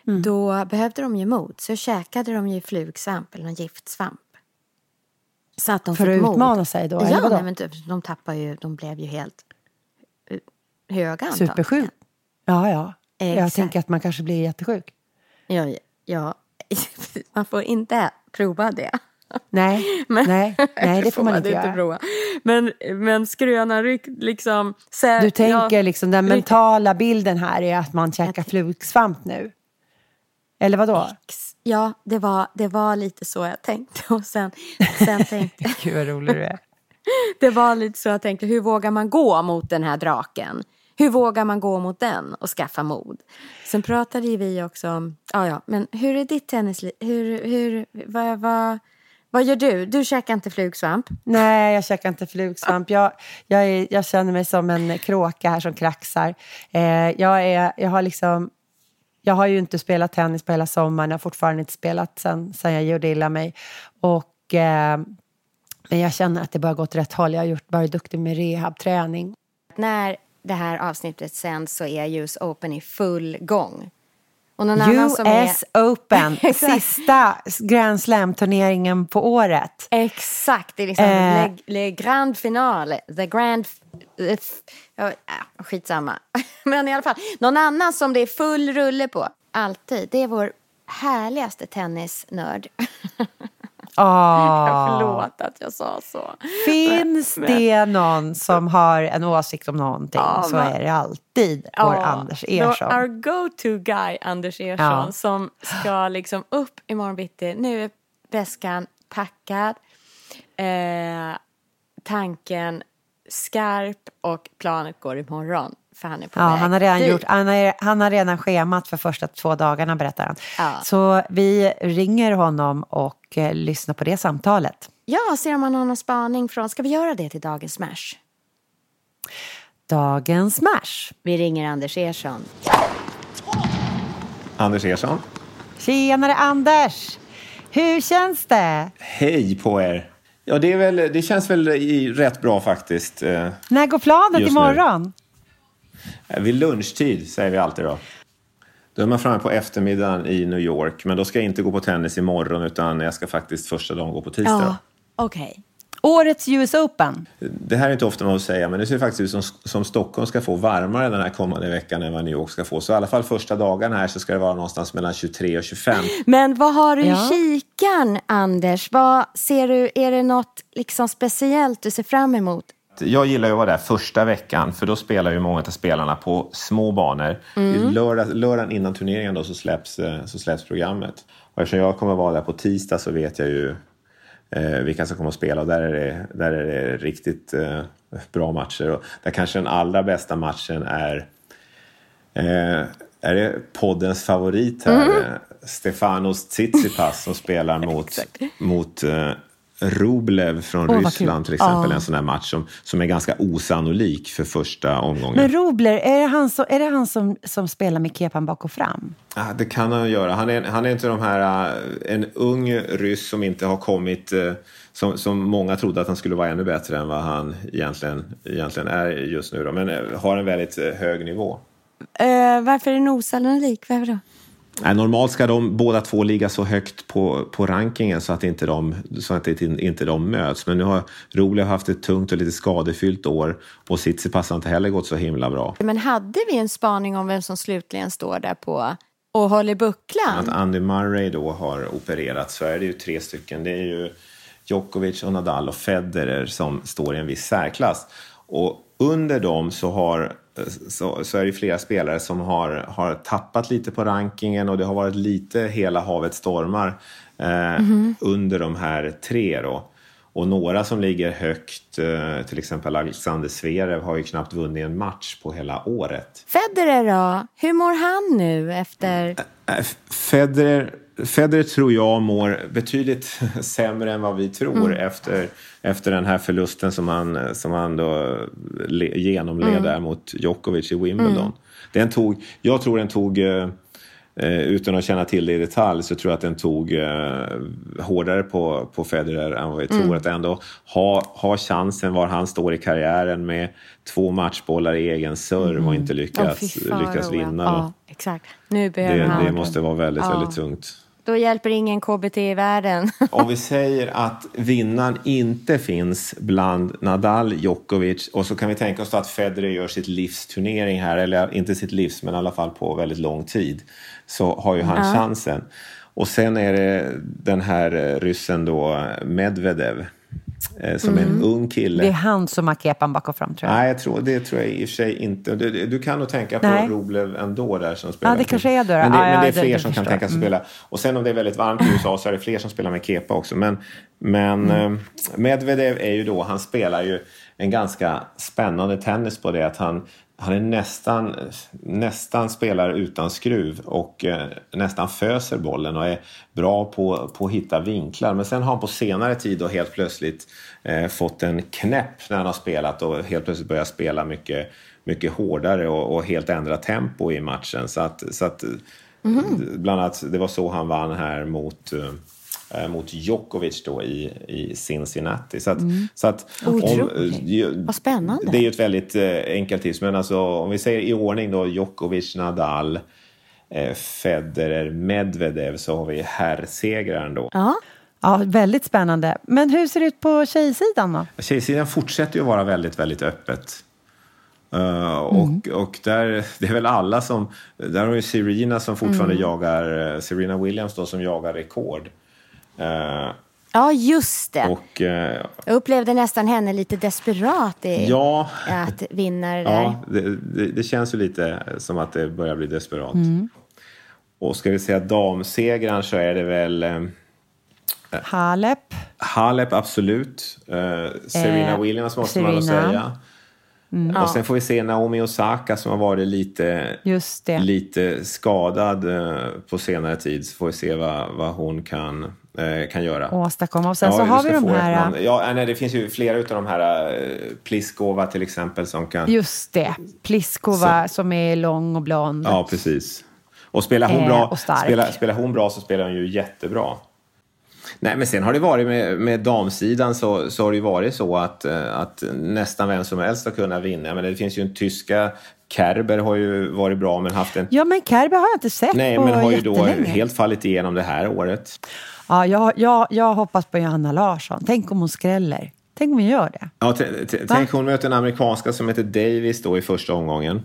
Mm. då behövde de ju mod, så käkade de ju flugsvamp eller någon giftsvamp. Så att de För att mod. utmana sig då, Ja, nej, men typ, de tappade ju, de blev ju helt eh, höga. Supersjuk. Ja, ja. Jag Exakt. tänker att man kanske blir jättesjuk. Ja, ja, man får inte prova det. Nej, Men- nej, nej det får man inte göra. prova. Men, men skrönan liksom... Så, Du tänker ja, liksom den mentala bilden här är att man käkar flugsvamp nu? Eller vad då? Ja, det var, det var lite så jag tänkte. Och sen, sen tänkte Gud vad rolig du är. det var lite så jag tänkte, hur vågar man gå mot den här draken? Hur vågar man gå mot den och skaffa mod? Sen pratade ju vi också om, ja ja, men hur är ditt tennisliv? Hur, hur, vad, vad, vad gör du? Du käkar inte flugsvamp? Nej, jag käkar inte flugsvamp. Jag, jag, är, jag känner mig som en kråka här som kraxar. Eh, jag, är, jag, har liksom, jag har ju inte spelat tennis på hela sommaren. Jag har fortfarande inte spelat sen, sen jag gjorde illa mig. Och, eh, men jag känner att det börjar gå åt rätt håll. Jag har gjort, varit duktig med rehabträning. När det här avsnittet sänds så är US Open i full gång. Och någon annan som är... US Open, sista Grand Slam-turneringen på året. Exakt, det är liksom Eh. le, le grand finale, the grand... the Ja, skitsamma. Men i alla fall, någon annan som det är full rulle på, alltid, det är vår härligaste tennisnörd. Ah. Förlåt att jag sa så. Finns Men- det någon som har en åsikt om någonting Ja, så men- är det alltid vår Ja, Anders Ersson. Our go-to guy, Anders Ersson, Ja. som ska liksom upp imorgon bitti. Nu är väskan packad. Eh, tanken skarp och planet går imorgon. För han är på Ja, väg han har, redan gjort, han, har, han har redan schemat för första två dagarna berättar han. Ja. Så vi ringer honom och eh, lyssnar på det samtalet. Ja, ser om han har någon spaning från... Ska vi göra det till dagens smash? Dagens smash. Vi ringer Anders Ersson. Anders Ersson. Tjenare Anders! Hur känns det? Hej på er. Ja, det, är väl, det känns väl i, rätt bra faktiskt. Eh, När går planet Just nu. Eh, Vid lunchtid säger vi alltid då. Då är man framme på eftermiddagen i New York. Men då ska jag inte gå på tennis imorgon utan jag ska faktiskt första dagen gå på tisdag. Ja, okej. Årets US Open. Det här är inte ofta man får säga, men det ser faktiskt ut som, som Stockholm ska få varmare den här kommande veckan än vad New York ska få. Så i alla fall första dagarna här så ska det vara någonstans mellan 23 och 25. Men vad har du Ja. i kikan, Anders? Vad ser du, är det något liksom speciellt du ser fram emot? Jag gillar ju att vara där första veckan för då spelar ju många av spelarna på små banor. Mm. Lördag, lördagen innan turneringen då så släpps, eh, så släpps programmet. Och eftersom jag kommer vara där på tisdag så vet jag ju eh, vilka som kommer att spela och där är det, där är det riktigt eh, bra matcher. Och där kanske den allra bästa matchen är Eh, är det poddens favorit här? Mm. eh, Stefanos Tsitsipas som spelar mot, mot eh, Rublev från vad Ryssland till exempel. Ja. En sån här match som, som är ganska osannolik för första omgången. Men Robler, är det han, som, är det han som, som spelar med kepan bak och fram? Ah, det kan han göra. Han är, han är inte de här, eh, en ung ryss som inte har kommit, eh, som, som många trodde att han skulle vara ännu bättre än vad han egentligen, egentligen är just nu. Då. Men eh, har en väldigt eh, hög nivå. Eh, varför är den osannolik? Varför då? Nej, normalt ska de båda två ligga så högt på, på rankingen så att, inte de, så att inte, inte de möts. Men nu har Rublev haft ett tungt och lite skadefyllt år och Tsitsipas har inte heller gått så himla bra. Men hade vi en spaning om vem som slutligen står där på och håller bucklan? Att Andy Murray då har opererat så är det ju tre stycken. Det är ju Djokovic och Nadal och Federer som står i en viss särklass. Och under dem så, har, så, så är det flera spelare som har, har tappat lite på rankingen och det har varit lite hela havet stormar eh, under de här tre. Då. Och några som ligger högt, eh, till exempel Alexander Zverev har ju knappt vunnit en match på hela året. Federer då? Hur mår han nu efter... Äh, Federer, Federer tror jag mår betydligt sämre än vad vi tror efter, efter den här förlusten som han, som han då le, genomled där mot Djokovic i Wimbledon. Den tog, jag tror den tog, eh, eh, utan att känna till det i detalj, så tror jag att den tog eh, hårdare på, på Federer än vad vi tror. Att ändå ha, ha chansen var han står i karriären med två matchbollar i egen serve och inte Åh, lyckas, fan, lyckas vinna. Ja, exakt. Nu behöver Det, han... det måste vara väldigt, Ja. väldigt tungt. Då hjälper ingen KBT i världen. Om vi säger att vinnaren inte finns bland Nadal, Djokovic och så kan vi tänka oss att Federer gör sitt livsturnering här, eller inte sitt livs, men i alla fall på väldigt lång tid, så har ju han chansen. Och sen är det den här ryssen då, Medvedev, som är en ung kille. Det är han som har kepan bak och fram tror jag. Nej, jag tror, det tror jag i och för sig inte. Du, du kan nog tänka på Nej. Rublev ändå där som spelar. Ja, det kanske är då. Men det, Ja, men det är fler det som kan tänka sig Mm. spela. Och sen om det är väldigt varmt i USA så är det fler som spelar med kepa också. Men, men Mm. eh, Medvedev är ju då, han spelar ju en ganska spännande tennis på det att han han är nästan, nästan spelar utan skruv och eh, nästan föser bollen och är bra på, på att hitta vinklar. Men sen har han på senare tid då helt plötsligt eh, fått en knäpp när han har spelat och helt plötsligt börjat spela mycket, mycket hårdare och, och helt ändra tempo i matchen. Så att, så att bland annat, det var så han vann här mot eh, mot Djokovic då i, i Cincinnati. Så att, så att Otroligt. ju- Vad spännande. Det är ju ett väldigt eh, enkelt tips. Men alltså, om vi säger i ordning då Djokovic, Nadal, eh, Federer, Medvedev så har vi herrsegraren då. Ja. Ja, väldigt spännande. Men hur ser det ut på tjejsidan då? Tjejsidan fortsätter ju att vara väldigt, väldigt öppet. Uh, och, och där, det är väl alla som... Där har ju Serena som fortfarande jagar... eh, Serena Williams då som jagar rekord. Eh, ja, just det. och eh, Jag upplevde nästan henne lite desperat i ja, att vinna det där. ja det, det, det känns ju lite som att det börjar bli desperat. Och ska vi säga damsegraren så är det väl... Eh, Halep. Halep, absolut. Eh, Serena Eh, Williams måste man nog Serena. säga. Och sen får vi se Naomi Osaka som har varit lite, lite skadad på senare tid. Så får vi se vad, vad hon kan, kan göra. Åstadkomma. Och sen Ja, så har vi de här... namn. Ja, nej, det finns ju flera av de här. eh, Pliskova till exempel som kan... Just det. Pliskova som är lång och blond. Ja, precis. Och spelar hon, Eh, bra, och spelar, spelar hon bra så spelar hon ju jättebra. Nej, men sen har det varit med, med damsidan så, så har det ju varit så att, eh, att nästan vem som helst har kunnat vinna. Men det finns ju en tyska Kerber har ju varit bra men haft en... Ja, men Kerber har jag inte sett Nej, men har ju då helt fallit igenom det här året. Ja, jag, jag, jag hoppas på Johanna Larsson. Tänk om hon skräller. Tänk om hon gör det. Ja, tänk hon möter en amerikanska som heter Davis då i första omgången.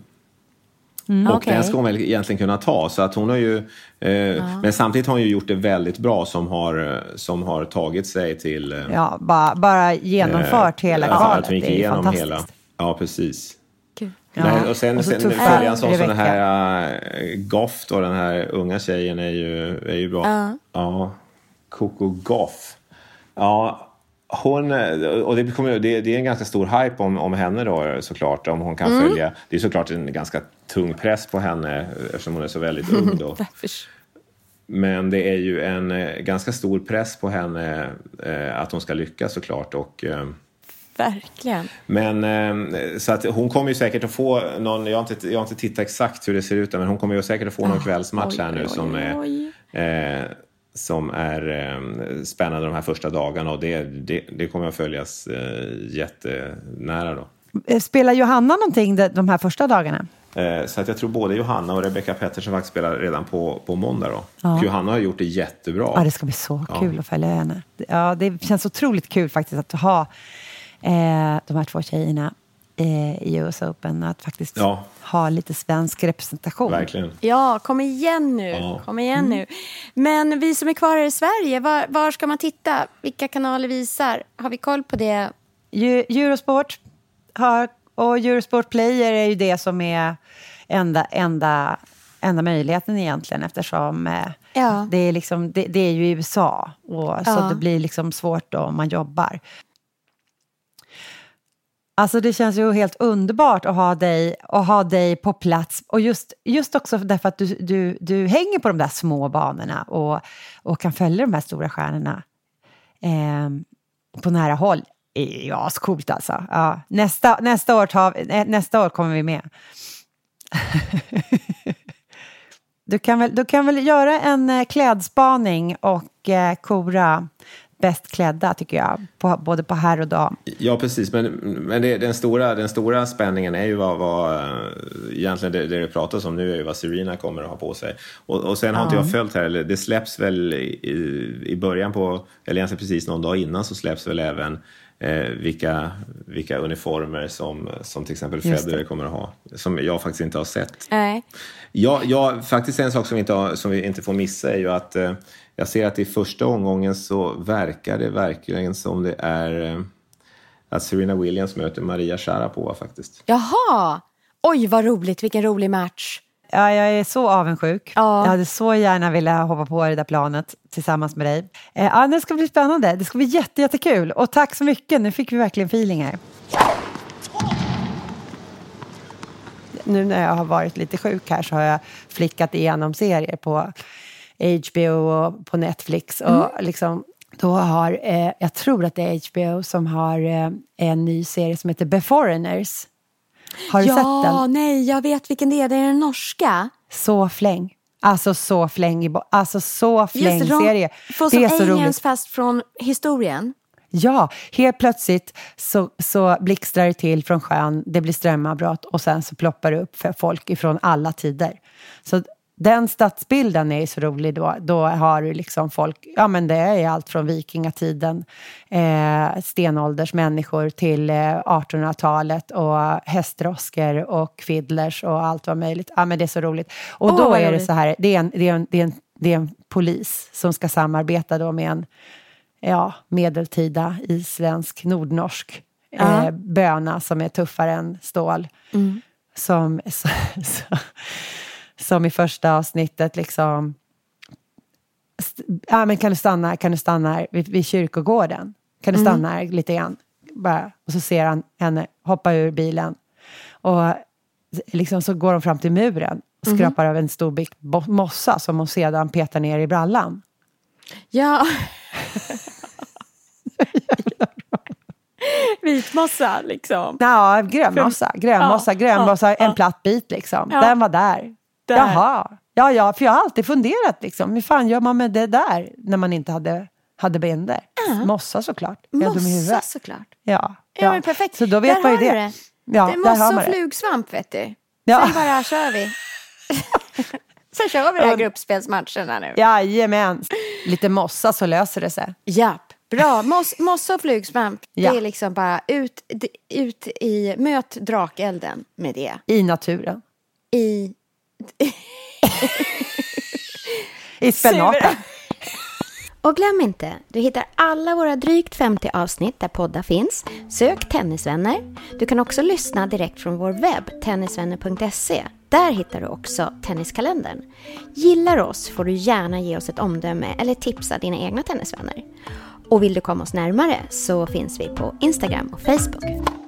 Mm, och okej. den ska hon väl egentligen kunna ta. Så att hon har ju, eh, Men samtidigt har hon ju gjort det väldigt bra som har, eh, som har tagit sig till... Eh, Ja, bara, bara genomfört hela ja, kvalet. Att hon gick igenom fantastiskt. hela. Ja, precis. Kul. Nej, och sen, och så sen tuffa följa en sån som den här uh, Goff då, den här unga tjejen är ju, är ju bra. Ja. Ja, Coco Goff. Ja, hon, och det, kommer, det, det är en ganska stor hype om, om henne då såklart. Om hon kan Mm. följa. Det är såklart en ganska tung press på henne eftersom hon är så väldigt ung då. Men det är ju en eh, ganska stor press på henne eh, att hon ska lyckas såklart. Och, eh, Verkligen. men eh, så att hon kommer ju säkert att få någon, jag har, inte, jag har inte tittat exakt hur det ser ut men hon kommer ju säkert att få någon kvällsmatch här nu oj, som oj, är, oj. eh, som är eh, spännande de här första dagarna och det, det, det kommer att följas eh, jättenära då. Eh, Spelar Johanna någonting de, de här första dagarna? Eh, så att jag tror både Johanna och Rebecca Pettersson faktiskt spelar redan på, på måndag då. Ja. Johanna har gjort det jättebra. Ja, det ska bli så Ja. kul att följa henne. Ja, det känns otroligt kul faktiskt att ha eh, de här två tjejerna eh, i US Open. Att faktiskt Ja. ha lite svensk representation. Verkligen. Ja, kom igen nu. Ja. Kom igen nu. Men vi som är kvar här i Sverige, var, var ska man titta? Vilka kanaler visar? Har vi koll på det? Eurosport har, och Eurosport Player är ju det som är enda, enda, enda möjligheten egentligen eftersom eh, Ja. det, är liksom, det, det är ju i USA. Och, Så det blir liksom svårt då om man jobbar. Alltså det känns ju helt underbart att ha dig, att ha dig på plats. Och just, just också därför att du, du, du hänger på de där små banorna och, och kan följa de här stora stjärnorna eh, på nära håll. är ju ascoolt alltså. Ja, nästa, nästa, år tar, vi- nästa år kommer vi med. du, kan väl, du kan väl göra en eh, klädspaning och eh, kora bäst klädda tycker jag, på, både på herr och dam. Ja, precis. Men, men det, den, stora, den stora spänningen är ju vad, vad egentligen det, det pratas om nu är ju vad Serena kommer att ha på sig. Och, och sen har inte Ja. jag följt här, eller det släpps väl i, i början på, eller egentligen precis någon dag innan så släpps väl även eh, vilka, vilka uniformer som, som till exempel Federer kommer att ha. Som jag faktiskt inte har sett. Nej. Ja, ja, faktiskt en sak som vi inte, har, som vi inte får missa är ju att eh, jag ser att i första omgången så verkar det verkligen som det är eh, att Serena Williams möter Maria Sharapova faktiskt. Jaha! Oj, vad roligt. Vilken rolig match. Ja, jag är så avundsjuk. Ja. Jag hade så gärna velat hoppa på det där planet tillsammans med dig. Eh, ja, det ska bli spännande. Det ska bli jätte, jättekul. Och tack så mycket. Nu fick vi verkligen feeling här. Nu när jag har varit lite sjuk här så har jag flickat igenom serier på HBO och på Netflix. Och liksom, då har, eh, jag tror att det är HBO som har eh, en ny serie som heter Beforeigners. Har du ja, sett den? nej, jag vet vilken det är. Det är den norska. Så fläng. Alltså så fläng. Alltså så fläng Just serie. får Det är så roligt. fast från historien. Ja, helt plötsligt så, så blixtrar det till från sjön, det blir strömavbrott och sen så ploppar det upp för folk ifrån alla tider. Så den stadsbilden är ju så rolig då. Då har du liksom folk, ja men det är allt från vikingatiden, eh, stenålders människor till eh, 1800-talet och hästdroskor och fiddlers och allt vad möjligt. Ja men det är så roligt. Och Åh, då är det så här, det är en, det är en, det är en, det är en polis som ska samarbeta då med en ja, medeltida isländsk, nordnorsk eh, böna som är tuffare än stål. Mm. Som, så, så, som i första avsnittet liksom... Ja, men kan du stanna, kan du stanna här vid, vid kyrkogården? Kan du Mm. stanna här lite grann? Bara, och så ser han henne hoppa ur bilen. Och liksom så går de fram till muren och Mhm. skrapar av en stor bit mossa som hon sedan petar ner i brallan. Ja. Vitmossa, liksom. Ja, grönmossa, grönmossa, Ja, grönmossa, ja, en ja. platt bit liksom. Den var där. Där. Jaha. Ja, ja, för jag har alltid funderat liksom, hur fan gör man med det där när man inte hade, hade bindor? Mossa såklart. Mossa såklart. Ja, Ja, men perfekt. Så då vet Där man ju det. det. Ja, det är mossa och flugsvamp, vet du. Ja. Sen bara kör vi. Sen kör vi de här gruppspelsmatcherna nu. Jajamän. Lite mossa så löser det sig. Japp. Bra. Moss, mossa och flugsvamp. Ja. Det är liksom bara ut, ut i, möt drakelden med det. I naturen. I... I spenaten. Och glöm inte, du hittar alla våra drygt 50 avsnitt där poddar finns. Sök Tennisvänner. Du kan också lyssna direkt från vår webb, tennisvänner.se. Där hittar du också Tenniskalendern. Gillar oss får du gärna ge oss ett omdöme eller tipsa dina egna tennisvänner. Och vill du komma oss närmare så finns vi på Instagram och Facebook.